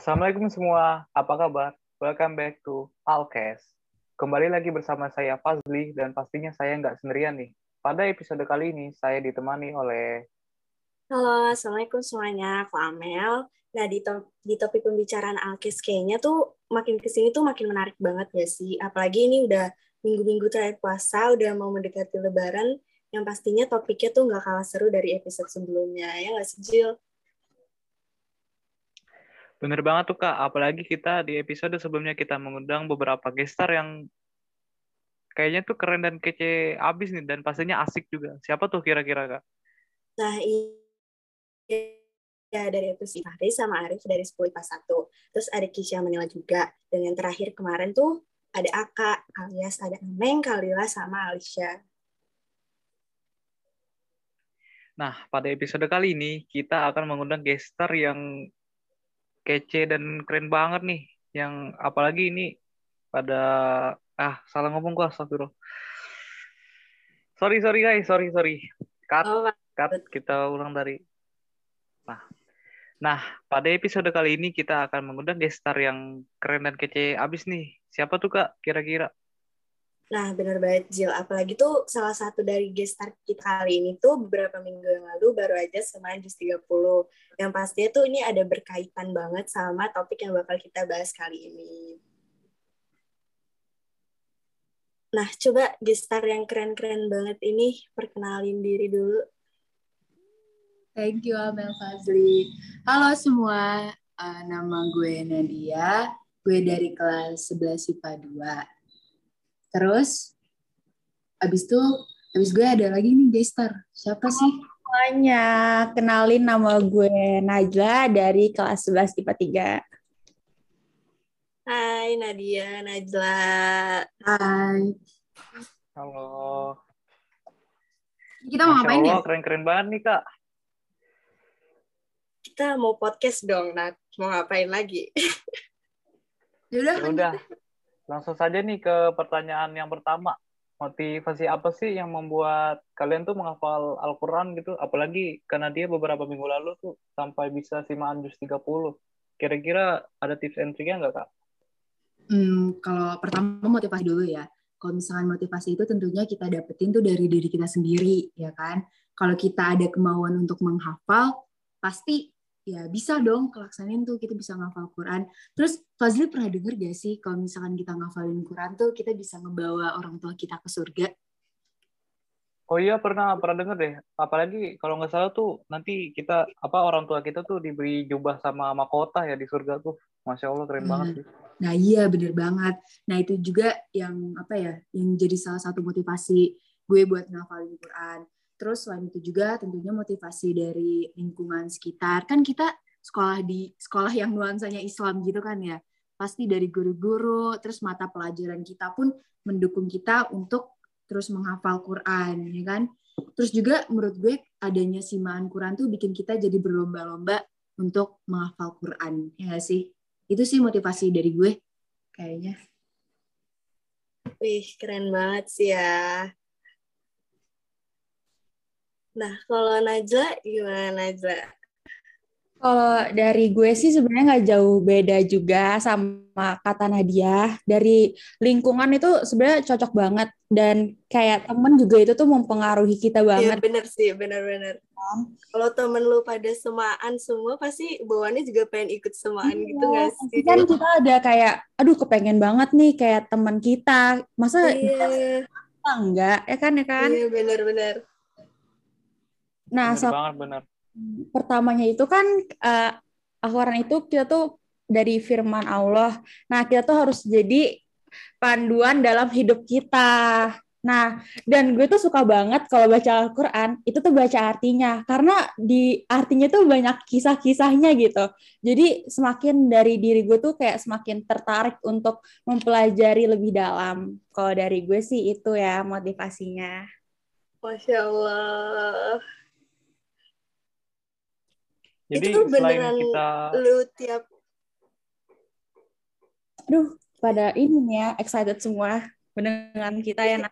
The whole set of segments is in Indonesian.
Assalamualaikum semua, apa kabar? Welcome back to Alcast. Kembali lagi bersama saya Fazli dan pastinya saya nggak sendirian nih. Pada episode kali ini saya ditemani oleh Halo, Assalamualaikum semuanya, aku Amel. Nah, di, to di topik pembicaraan Alkes kayaknya tuh makin ke sini tuh makin menarik banget ya sih. Apalagi ini udah minggu-minggu terakhir puasa, udah mau mendekati lebaran, yang pastinya topiknya tuh nggak kalah seru dari episode sebelumnya. Ya nggak sih, Jill? Bener banget tuh Kak, apalagi kita di episode sebelumnya kita mengundang beberapa gestar yang kayaknya tuh keren dan kece abis nih, dan pastinya asik juga. Siapa tuh kira-kira Kak? Nah, iya dari episode Fahri sama Arif dari 10 IPA 1. Terus ada Kisha Manila juga. Dan yang terakhir kemarin tuh ada Aka alias ada Ameng, Kalila, sama Alicia. Nah, pada episode kali ini kita akan mengundang gestar yang kece dan keren banget nih. Yang apalagi ini pada ah salah ngomong gua astagfirullah. Sorry sorry guys, sorry sorry. Cut, oh, cut kita ulang dari. Nah, nah pada episode kali ini kita akan mengundang gestar yang keren dan kece abis nih. Siapa tuh kak kira-kira? Nah, benar banget, Jill. Apalagi tuh salah satu dari guest star kita kali ini tuh beberapa minggu yang lalu baru aja sama Jus 30. Yang pastinya tuh ini ada berkaitan banget sama topik yang bakal kita bahas kali ini. Nah, coba guest star yang keren-keren banget ini perkenalin diri dulu. Thank you, Amel Fazli. Halo semua, uh, nama gue Nadia. Gue dari kelas 11 IPA 2 Terus abis itu abis gue ada lagi nih gestar. Siapa sih? Semuanya, kenalin nama gue Najla dari kelas 11 IPA 3. Hai Nadia, Najla. Hai. Halo. Kita mau ngapain ya? keren-keren banget nih, Kak. Kita mau podcast dong, Nat. Mau ngapain lagi? Yaudah, ya udah. Langsung saja nih ke pertanyaan yang pertama. Motivasi apa sih yang membuat kalian tuh menghafal Al-Quran gitu? Apalagi karena dia beberapa minggu lalu tuh sampai bisa simaan juz 30. Kira-kira ada tips and triknya nggak, Kak? Hmm, kalau pertama motivasi dulu ya. Kalau misalkan motivasi itu tentunya kita dapetin tuh dari diri kita sendiri, ya kan? Kalau kita ada kemauan untuk menghafal, pasti ya bisa dong kelaksanin tuh kita bisa ngafal Quran. Terus Fazli pernah denger gak sih kalau misalkan kita ngafalin Quran tuh kita bisa ngebawa orang tua kita ke surga? Oh iya pernah pernah denger deh. Apalagi kalau nggak salah tuh nanti kita apa orang tua kita tuh diberi jubah sama mahkota ya di surga tuh. Masya Allah keren nah, banget sih. Nah iya bener banget. Nah itu juga yang apa ya yang jadi salah satu motivasi gue buat ngafalin Quran. Terus selain itu juga tentunya motivasi dari lingkungan sekitar. Kan kita sekolah di sekolah yang nuansanya Islam gitu kan ya. Pasti dari guru-guru, terus mata pelajaran kita pun mendukung kita untuk terus menghafal Quran, ya kan? Terus juga menurut gue adanya simaan Quran tuh bikin kita jadi berlomba-lomba untuk menghafal Quran, ya gak sih? Itu sih motivasi dari gue, kayaknya. Wih, keren banget sih ya. Nah, kalau Najla gimana Najla? Kalau dari gue sih sebenarnya nggak jauh beda juga sama kata Nadia. Dari lingkungan itu sebenarnya cocok banget dan kayak temen juga itu tuh mempengaruhi kita iya, banget. Iya bener sih, bener-bener. Kalau temen lu pada semaan semua pasti bawaannya juga pengen ikut semaan iya, gitu gak sih? Kan kita ada kayak, aduh kepengen banget nih kayak teman kita. Masa iya. enggak, ya kan ya kan? Iya bener-bener. Nah, bener so, banget, bener. pertamanya itu kan uh, al itu kita tuh dari firman Allah. Nah, kita tuh harus jadi panduan dalam hidup kita. Nah, dan gue tuh suka banget kalau baca Al-Quran, itu tuh baca artinya. Karena di artinya tuh banyak kisah-kisahnya gitu. Jadi semakin dari diri gue tuh kayak semakin tertarik untuk mempelajari lebih dalam. Kalau dari gue sih itu ya motivasinya. Masya Allah. Jadi itu beneran kita... lu tiap Aduh, pada ini ya excited semua mendengar kita ya.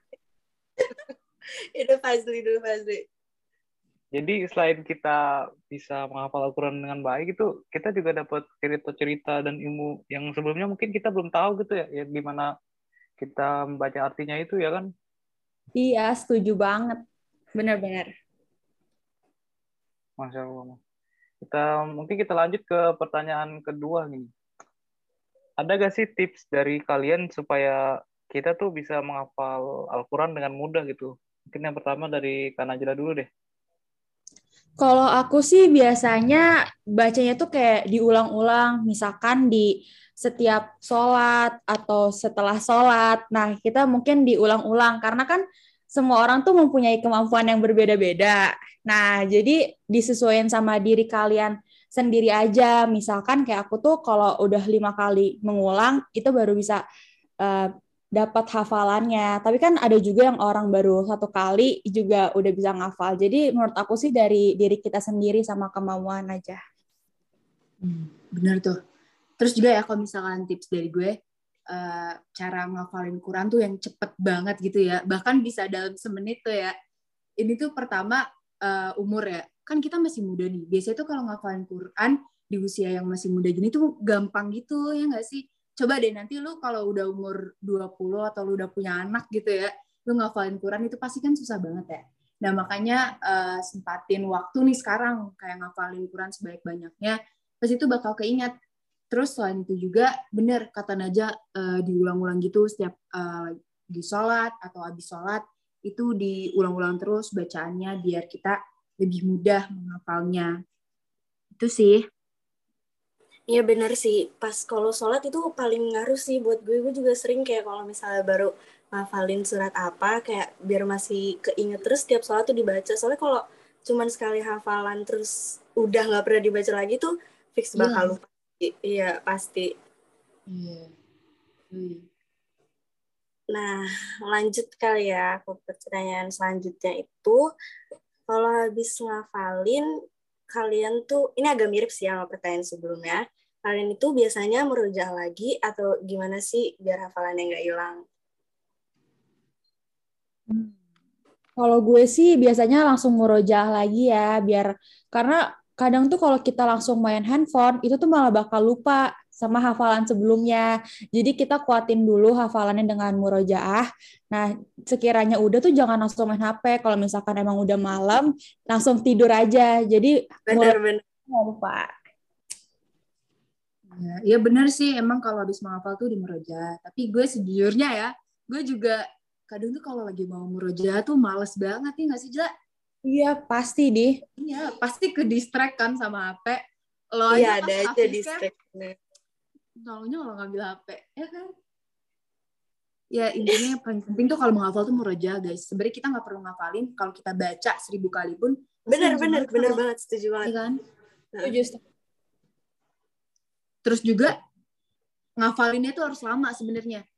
itu Fazli dulu Fazli. jadi selain kita bisa menghafal Al-Quran dengan baik itu kita juga dapat cerita-cerita dan ilmu yang sebelumnya mungkin kita belum tahu gitu ya, ya gimana kita membaca artinya itu ya kan Iya, setuju banget. Benar-benar. Masya Allah. Kita mungkin kita lanjut ke pertanyaan kedua nih. Ada gak sih tips dari kalian supaya kita tuh bisa menghafal Al-Quran dengan mudah gitu? Mungkin yang pertama dari Kanajla dulu deh. Kalau aku sih biasanya bacanya tuh kayak diulang-ulang, misalkan di setiap sholat atau setelah sholat. Nah, kita mungkin diulang-ulang karena kan semua orang tuh mempunyai kemampuan yang berbeda-beda. Nah, jadi disesuaikan sama diri kalian sendiri aja. Misalkan kayak aku tuh kalau udah lima kali mengulang, itu baru bisa uh, dapat hafalannya. Tapi kan ada juga yang orang baru satu kali juga udah bisa ngafal. Jadi menurut aku sih dari diri kita sendiri sama kemauan aja. Hmm, bener tuh. Terus juga ya kalau misalkan tips dari gue, uh, cara ngafalin Quran tuh yang cepet banget gitu ya. Bahkan bisa dalam semenit tuh ya. Ini tuh pertama uh, umur ya. Kan kita masih muda nih. Biasanya tuh kalau ngafalin Quran di usia yang masih muda gini tuh gampang gitu ya nggak sih? coba deh nanti lu kalau udah umur 20 atau lu udah punya anak gitu ya, lu ngafalin Quran itu pasti kan susah banget ya. Nah makanya uh, sempatin waktu nih sekarang kayak ngafalin Quran sebaik-banyaknya, pasti itu bakal keingat. Terus selain itu juga bener kata Naja uh, diulang-ulang gitu setiap uh, di sholat atau habis sholat itu diulang-ulang terus bacaannya biar kita lebih mudah menghafalnya. Itu sih. Iya bener sih, pas kalau sholat itu paling ngaruh sih buat gue. Gue juga sering kayak kalau misalnya baru ngafalin surat apa, kayak biar masih keinget terus tiap sholat tuh dibaca. Soalnya kalau cuman sekali hafalan terus udah nggak pernah dibaca lagi tuh fix bakal lupa. Iya pasti. Iya. Hmm. Nah lanjut kali ya ke pertanyaan selanjutnya itu kalau habis ngafalin kalian tuh ini agak mirip sih sama pertanyaan sebelumnya kalian itu biasanya merujuk lagi atau gimana sih biar hafalannya nggak hilang? Hmm. Kalau gue sih biasanya langsung merojah lagi ya, biar karena kadang tuh kalau kita langsung main handphone itu tuh malah bakal lupa sama hafalan sebelumnya. Jadi kita kuatin dulu hafalannya dengan murojaah. Nah, sekiranya udah tuh jangan langsung main HP. Kalau misalkan emang udah malam, langsung tidur aja. Jadi benar-benar lupa. Ya, ya benar sih emang kalau habis menghafal tuh di meroja. Tapi gue sejujurnya ya, gue juga kadang tuh kalau lagi mau meroja tuh males banget nih nggak sih Jela? Iya pasti deh. Iya pasti ke distract kan sama HP. Lo iya ada aja distract. Taunya kalau ngambil HP, ya kan? Ya intinya yang paling penting tuh kalau menghafal tuh meroja guys. Sebenarnya kita nggak perlu ngafalin kalau kita baca seribu kali pun. Bener bener bener banget setuju banget. Iya kan? Setuju. Terus juga ngafalinnya itu harus lama sebenarnya.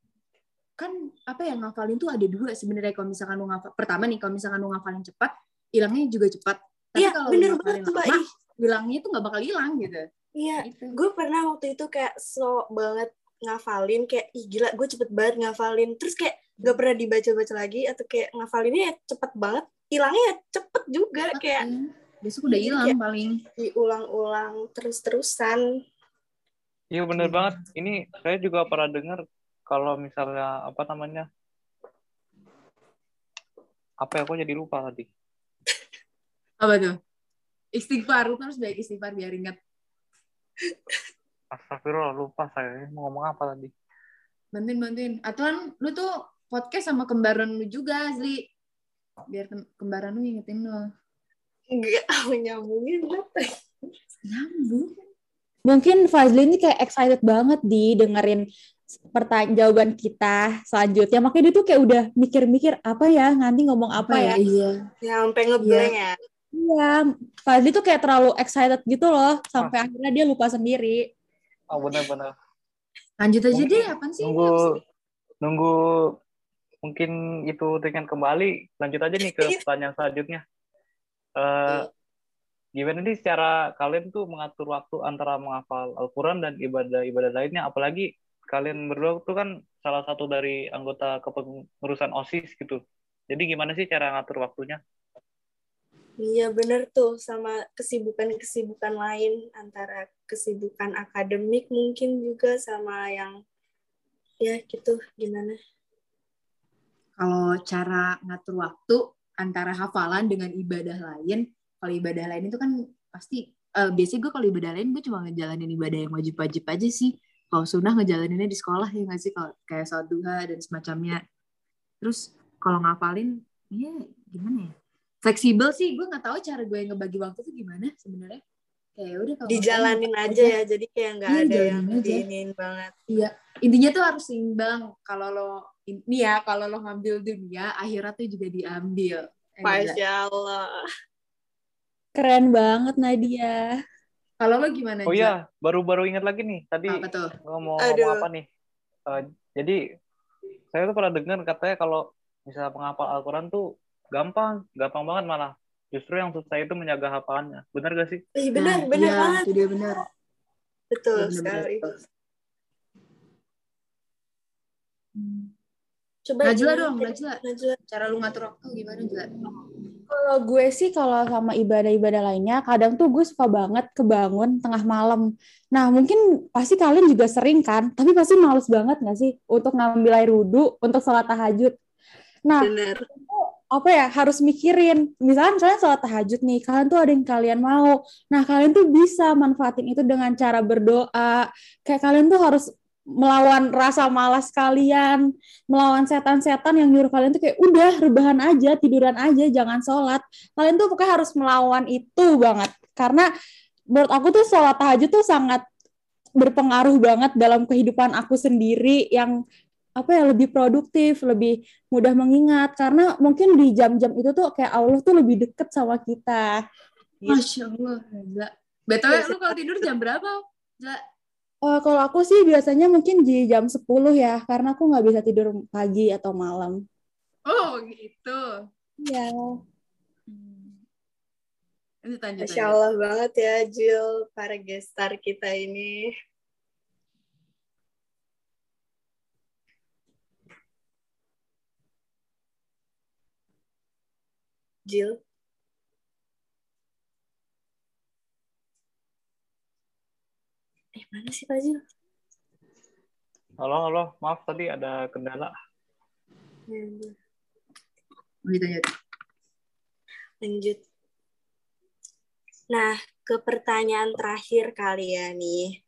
Kan apa ya ngafalin tuh ada dua sebenarnya kalau misalkan lu ngafal pertama nih kalau misalkan lu ngafalin cepat, hilangnya juga cepat. Tapi ya, kalau bener banget, lama, hilangnya tuh nggak bakal hilang gitu. Iya, gitu. gue pernah waktu itu kayak so banget ngafalin kayak ih gila gue cepet banget ngafalin terus kayak gak pernah dibaca-baca lagi atau kayak ngafalinnya ya cepet banget hilangnya ya cepet juga cepet, kayak ya. besok udah hilang paling diulang-ulang terus-terusan Iya bener hmm. banget. Ini saya juga pernah dengar kalau misalnya apa namanya apa ya aku jadi lupa tadi. Apa tuh? Istighfar, lu harus baik istighfar biar ingat. Astagfirullah, lupa saya mau ngomong apa tadi. Bantuin, bantuin. Atuan, lu tuh podcast sama kembaran lu juga, Asli. Biar kembaran lu ingetin lu. Enggak, nyambungin apa? Nyambung mungkin Fazli ini kayak excited banget di dengerin pertanyaan jawaban kita selanjutnya makanya dia tuh kayak udah mikir-mikir apa ya nanti ngomong apa, ya, ya iya ya sampai ngeblank ya iya Fazli tuh kayak terlalu excited gitu loh sampai ah. akhirnya dia lupa sendiri. Oh benar-benar lanjut aja deh apa sih? nunggu nunggu mungkin itu dengan kembali. Lanjut aja nih ke pertanyaan selanjutnya. Uh, gimana nih secara kalian tuh mengatur waktu antara menghafal Al-Quran dan ibadah-ibadah lainnya? Apalagi kalian berdua tuh kan salah satu dari anggota kepengurusan OSIS gitu. Jadi gimana sih cara ngatur waktunya Iya bener tuh sama kesibukan-kesibukan lain antara kesibukan akademik mungkin juga sama yang ya gitu gimana? Kalau cara ngatur waktu antara hafalan dengan ibadah lain, kalau ibadah lain itu kan pasti uh, biasanya gue kalau ibadah lain gue cuma ngejalanin ibadah yang wajib-wajib aja sih. Kalau sunnah ngejalaninnya di sekolah ya nggak sih kalau kayak sholat duha dan semacamnya. Terus kalau ngapalin, ya gimana ya? Fleksibel sih gue nggak tahu cara gue ngebagi waktu tuh gimana sebenarnya. Kayak udah kalau dijalanin aja, aja ya jadi kayak nggak iya, ada yang diinin banget. Iya intinya tuh harus seimbang. Kalau lo ini ya kalau lo ngambil dunia akhirat tuh juga diambil. Eh, Masya Allah. Keren banget Nadia. Kalau lo gimana oh iya baru-baru ingat lagi nih tadi apa tuh? ngomong, ngomong apa nih? Uh, jadi saya tuh pernah dengar katanya kalau misalnya penghafal Al-Quran tuh gampang gampang banget malah justru yang susah itu menjaga hafalannya benar gak sih eh, benar nah, benar iya, banget itu dia benar betul benar, sekali benar. Coba Najla dong, Najla. Najla. Cara lu ngatur waktu gimana, Najla? Kalau gue sih kalau sama ibadah-ibadah lainnya, kadang tuh gue suka banget kebangun tengah malam. Nah, mungkin pasti kalian juga sering kan, tapi pasti males banget gak sih untuk ngambil air wudhu untuk sholat tahajud. Nah, Bener apa ya harus mikirin. Misalnya kalian sholat tahajud nih kalian tuh ada yang kalian mau. Nah kalian tuh bisa manfaatin itu dengan cara berdoa. Kayak kalian tuh harus melawan rasa malas kalian melawan setan-setan yang nyuruh kalian tuh kayak udah rebahan aja tiduran aja jangan sholat. Kalian tuh pokoknya harus melawan itu banget. Karena menurut aku tuh sholat tahajud tuh sangat berpengaruh banget dalam kehidupan aku sendiri yang apa ya lebih produktif, lebih mudah mengingat karena mungkin di jam-jam itu tuh kayak Allah tuh lebih deket sama kita. Masya Allah. Betul, lu kalau tidur jam berapa, Zak? Uh, kalau aku sih biasanya mungkin di jam 10 ya, karena aku nggak bisa tidur pagi atau malam. Oh, gitu. Iya. Hmm. Masya Allah banget ya, Jill, para gestar kita ini. Jill? Eh, mana sih Pak Jill? Halo, halo. Maaf tadi ada kendala. Hmm. Lanjut, lanjut. Nah, ke pertanyaan terakhir kali ya nih.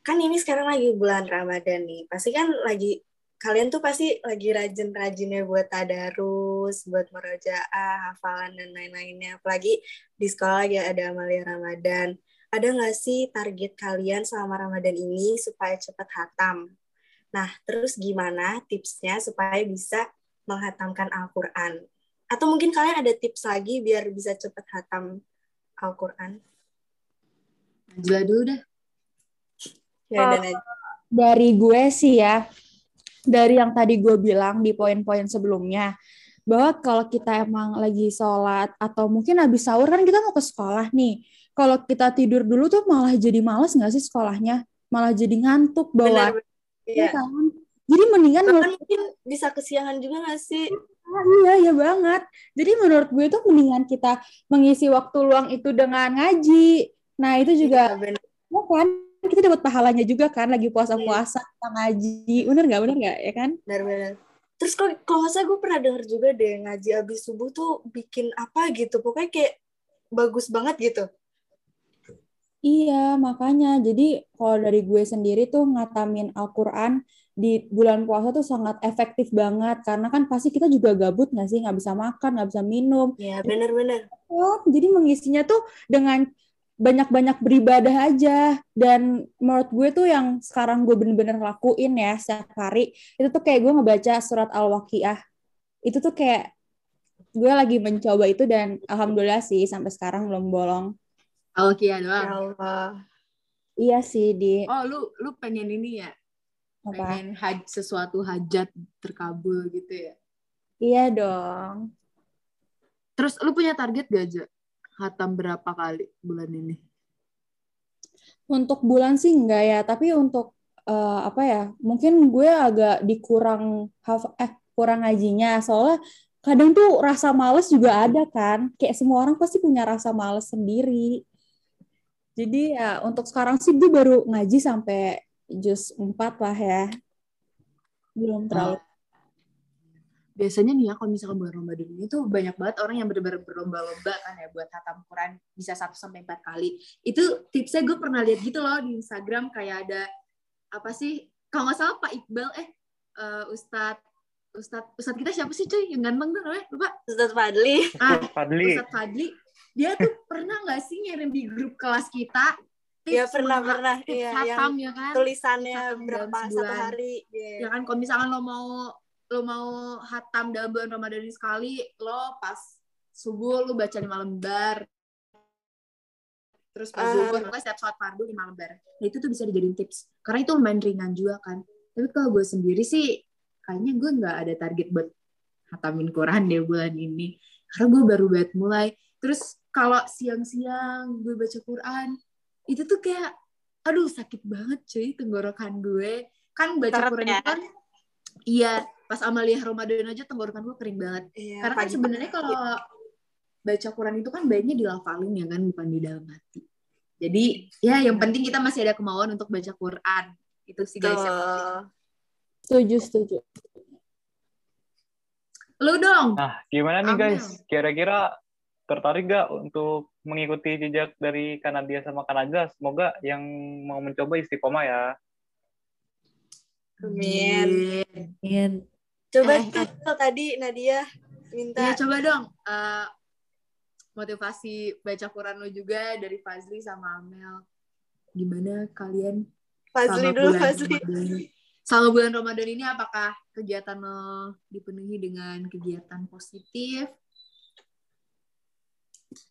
Kan ini sekarang lagi bulan Ramadan nih. Pasti kan lagi kalian tuh pasti lagi rajin-rajinnya buat tadarus, buat merojaah, hafalan dan lain-lainnya. Apalagi di sekolah lagi ada amalia Ramadan. Ada nggak sih target kalian selama Ramadan ini supaya cepat hatam? Nah, terus gimana tipsnya supaya bisa menghatamkan Al-Quran? Atau mungkin kalian ada tips lagi biar bisa cepat hatam Al-Quran? Najwa dulu dah. Ya, uh, dari gue sih ya, dari yang tadi gue bilang di poin-poin sebelumnya bahwa kalau kita emang lagi sholat atau mungkin habis sahur kan kita mau ke sekolah nih. Kalau kita tidur dulu tuh malah jadi males nggak sih sekolahnya? Malah jadi ngantuk bawa ya kan? Jadi mendingan Bahkan mungkin bisa kesiangan juga nggak sih? Ah, iya iya banget. Jadi menurut gue tuh mendingan kita mengisi waktu luang itu dengan ngaji. Nah itu juga ya, ya kan kita dapat pahalanya juga kan lagi puasa-puasa yeah. kita ngaji bener nggak bener nggak ya kan benar-benar terus kalau kalau saya gue pernah dengar juga deh ngaji abis subuh tuh bikin apa gitu pokoknya kayak bagus banget gitu Iya, makanya. Jadi kalau dari gue sendiri tuh ngatamin Al-Quran di bulan puasa tuh sangat efektif banget. Karena kan pasti kita juga gabut nggak sih? Nggak bisa makan, nggak bisa minum. Iya, bener-bener. Jadi mengisinya tuh dengan banyak-banyak beribadah aja. Dan menurut gue tuh yang sekarang gue bener-bener lakuin ya setiap hari itu tuh kayak gue ngebaca surat al-waqiah. Itu tuh kayak gue lagi mencoba itu dan alhamdulillah sih sampai sekarang belum bolong. Al-waqiah doang? Ya Allah. iya sih di. Oh lu lu pengen ini ya? Apa? pengen haj sesuatu hajat terkabul gitu ya? Iya dong. Terus lu punya target gak aja hatam berapa kali bulan ini? Untuk bulan sih enggak ya, tapi untuk uh, apa ya? Mungkin gue agak dikurang eh kurang ngajinya soalnya kadang tuh rasa males juga ada kan. Kayak semua orang pasti punya rasa males sendiri. Jadi ya untuk sekarang sih gue baru ngaji sampai juz 4 lah ya. Belum terlalu. Biasanya nih ya kalau misalkan bulan Ramadan ini tuh banyak banget orang yang benar-benar berlomba-lomba kan ya buat hatam Quran bisa 1 sampai 4 kali. Itu tipsnya gue pernah lihat gitu loh di Instagram kayak ada apa sih kalau nggak salah Pak Iqbal eh uh, Ustadz Ustadz Ustadz kita siapa sih cuy yang ganteng tuh namanya lupa Ustadz Fadli. ah Fadli. Ustadz Fadli dia tuh pernah nggak sih ngirim di grup kelas kita Iya pernah pernah. tips Iya hatam yang ya kan tulisannya Hatam berapa satu hari. Iya. ya kan kalau misalkan lo mau lo mau hatam dalam bulan Ramadan sekali lo pas subuh lo baca lima lembar terus pas Ah. zuhur pokoknya setiap sholat fardu lima lembar nah itu tuh bisa dijadiin tips. Karena itu lumayan ringan juga kan. Tapi kalau gue sendiri sih kayaknya gue nggak ada target buat hatamin Quran deh bulan ini. Karena gue baru banget mulai. Terus kalau siang-siang gue baca Quran itu tuh kayak aduh sakit banget cuy tenggorokan gue. Kan baca Quran ya? itu kan iya pas Amalia Ramadan aja tenggorokan gue kering banget Iya, karena kan sebenarnya kalau baca Quran itu kan baiknya dilafalin ya kan bukan di dalam hati jadi ya yang penting kita masih ada kemauan untuk baca Quran itu sih guys. Setuju, setuju. lu dong Nah, gimana nih Amel. guys? Kira-kira tertarik gak untuk mengikuti jejak dari Kanadia sama Kanada? Semoga yang mau mencoba istiqomah ya. Amin. Amin. Coba Eh, tuh tadi Nadia minta Ya coba dong eh, motivasi baca Quran lu juga dari Fazli sama Amel. Gimana kalian Fazli selama dulu bulan Fazli. Ramadan? Selama bulan Ramadan ini apakah kegiatan lo dipenuhi dengan kegiatan positif?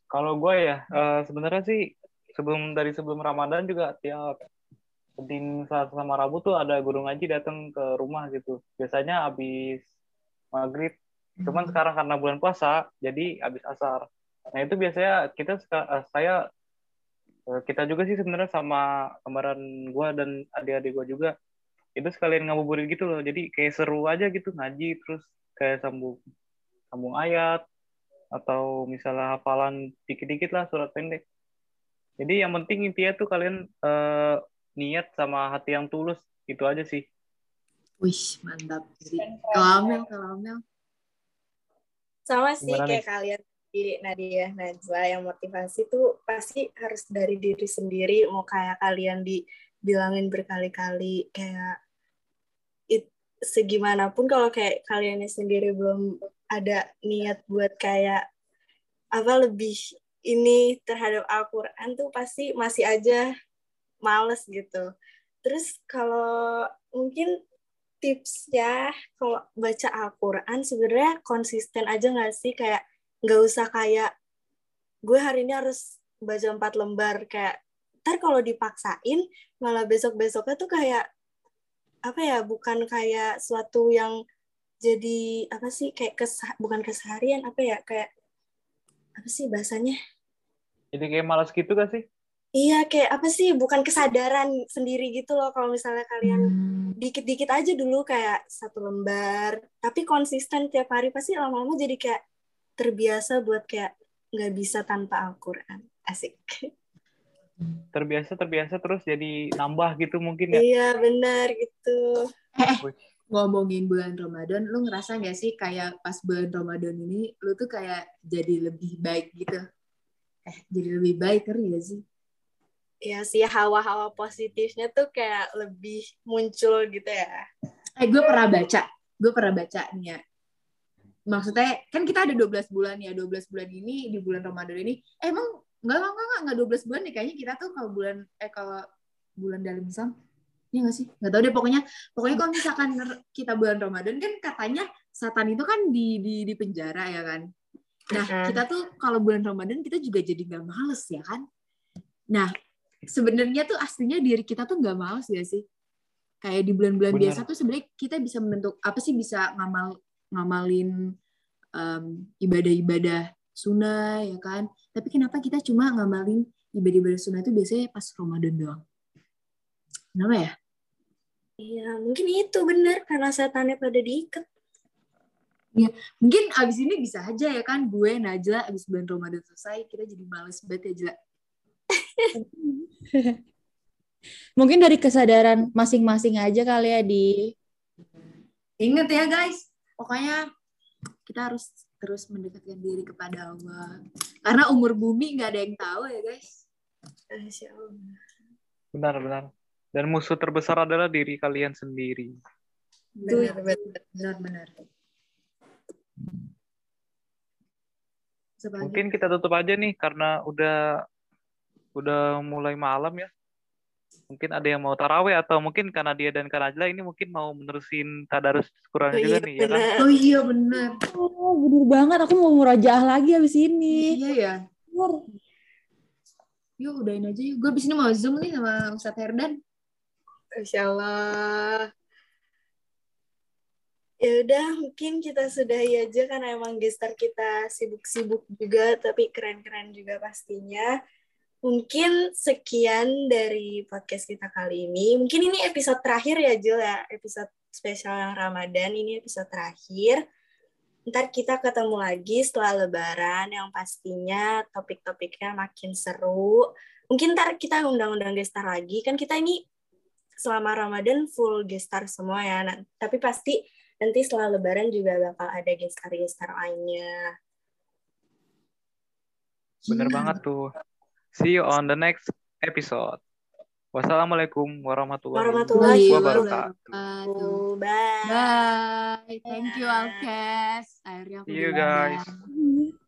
Kalau gue ya, eh, sebenarnya sih sebelum dari sebelum Ramadan juga tiap Senin, sama Rabu tuh ada guru ngaji datang ke rumah gitu. Biasanya habis maghrib. Cuman sekarang karena bulan puasa, jadi habis asar. Nah itu biasanya kita eh, saya eh, kita juga sih sebenarnya sama kembaran gue dan adik-adik gue juga itu sekalian ngabuburit gitu loh. Jadi kayak seru aja gitu ngaji terus kayak sambung sambung ayat atau misalnya hafalan dikit-dikit lah surat pendek. Jadi yang penting intinya tuh kalian eh, niat sama hati yang tulus itu aja sih. Wih, mantap. Jadi, kalau Amel, kalau Amel. Sama sih Gimana kayak kalian di Nadia Najwa yang motivasi tuh pasti harus dari diri sendiri mau kayak kalian dibilangin berkali-kali kayak it, segimanapun kalau kayak kaliannya sendiri belum ada niat buat kayak apa lebih ini terhadap Al-Quran tuh pasti masih aja males gitu. Terus kalau mungkin tipsnya kalau baca Al-Quran sebenarnya konsisten aja nggak sih kayak nggak usah kayak gue hari ini harus baca empat lembar kayak ntar kalau dipaksain malah besok besoknya tuh kayak apa ya bukan kayak suatu yang jadi apa sih kayak kesah bukan keseharian apa ya kayak apa sih bahasanya Jadi kayak malas gitu gak sih? Iya kayak apa sih bukan kesadaran sendiri gitu loh kalau misalnya kalian Hmm. dikit-dikit aja dulu kayak satu lembar tapi konsisten tiap hari pasti lama-lama jadi kayak terbiasa buat kayak nggak bisa tanpa Al-Quran asik Terbiasa terbiasa terus jadi nambah gitu mungkin ya. iya benar gitu Ngomongin bulan Ramadan, lu ngerasa gak sih kayak pas bulan Ramadan ini, lu tuh kayak jadi lebih baik gitu? Eh, jadi lebih baik, ngerti gak sih? Ya sih hawa-hawa positifnya tuh kayak lebih muncul gitu ya Eh, gue pernah baca. Gue pernah baca nih ya. Maksudnya, kan kita ada 12 bulan ya. 12 bulan ini, di bulan Ramadan ini. Eh, emang, enggak, enggak, enggak, enggak 12 bulan nih. Kayaknya kita tuh kalau bulan, eh, kalau bulan dalam Islam, Iya nggak sih? Nggak tahu deh, pokoknya pokoknya kalau misalkan kita bulan Ramadan kan katanya setan itu kan di di, di penjara ya kan. Nah, kita tuh kalau bulan Ramadan kita juga jadi nggak males ya kan. Nah, sebenarnya tuh aslinya diri kita tuh nggak males ya sih. Kayak di bulan-bulan biasa tuh sebenarnya kita bisa membentuk apa sih bisa ngamal ngamalin em, ibadah-ibadah sunnah ya kan. Tapi kenapa kita cuma ngamalin ibadah-ibadah sunnah itu biasanya pas Ramadan doang? Kenapa ya? iya mungkin itu benar karena setannya pada diikat Mungkin abis ini bisa aja ya kan gue Najla abis bulan Ramadan selesai kita jadi males banget ya Jla. Mungkin dari kesadaran masing-masing aja kali ya di Ingat ya guys, pokoknya kita harus terus mendekatkan diri kepada Allah. Karena umur bumi nggak ada yang tahu ya guys. Allah. Benar, benar. Dan musuh terbesar adalah diri kalian sendiri. Benar, benar. Benar-benar. Sebagai- Mungkin kita tutup aja nih karena udah udah mulai malam ya. Mungkin ada yang mau taraweh atau mungkin karena dia dan Kak Najla ini mungkin mau menerusin tadarus Quran Oh, juga iya, nih ya kan. Oh iya benar. Oh, bener banget. Aku mau murajaah lagi abis ini. Iya ya. Yuk udahin aja yuk. Gue abis ini mau zoom nih sama Ustadz Herdan. Masya Allah. Ya udah, mungkin kita sudahi aja karena emang gestar kita sibuk-sibuk juga, tapi keren-keren juga pastinya. Mungkin sekian dari podcast kita kali ini. Mungkin ini episode terakhir ya, Jul ya. Episode spesial yang Ramadan. Ini episode terakhir. Ntar kita ketemu lagi setelah Lebaran yang pastinya topik-topiknya makin seru. Mungkin ntar kita undang-undang gestar lagi. Kan kita ini selama Ramadan full gestar semua ya. Nah, tapi pasti nanti setelah Lebaran juga bakal ada gestar-gestar lainnya. Bener banget tuh. See you on the next episode. Wassalamualaikum warahmatullahi Warahmatullahi wabarakatuh. Bye. Bye. Thank you. Alkes. Akhirnya aku See you diundang. guys.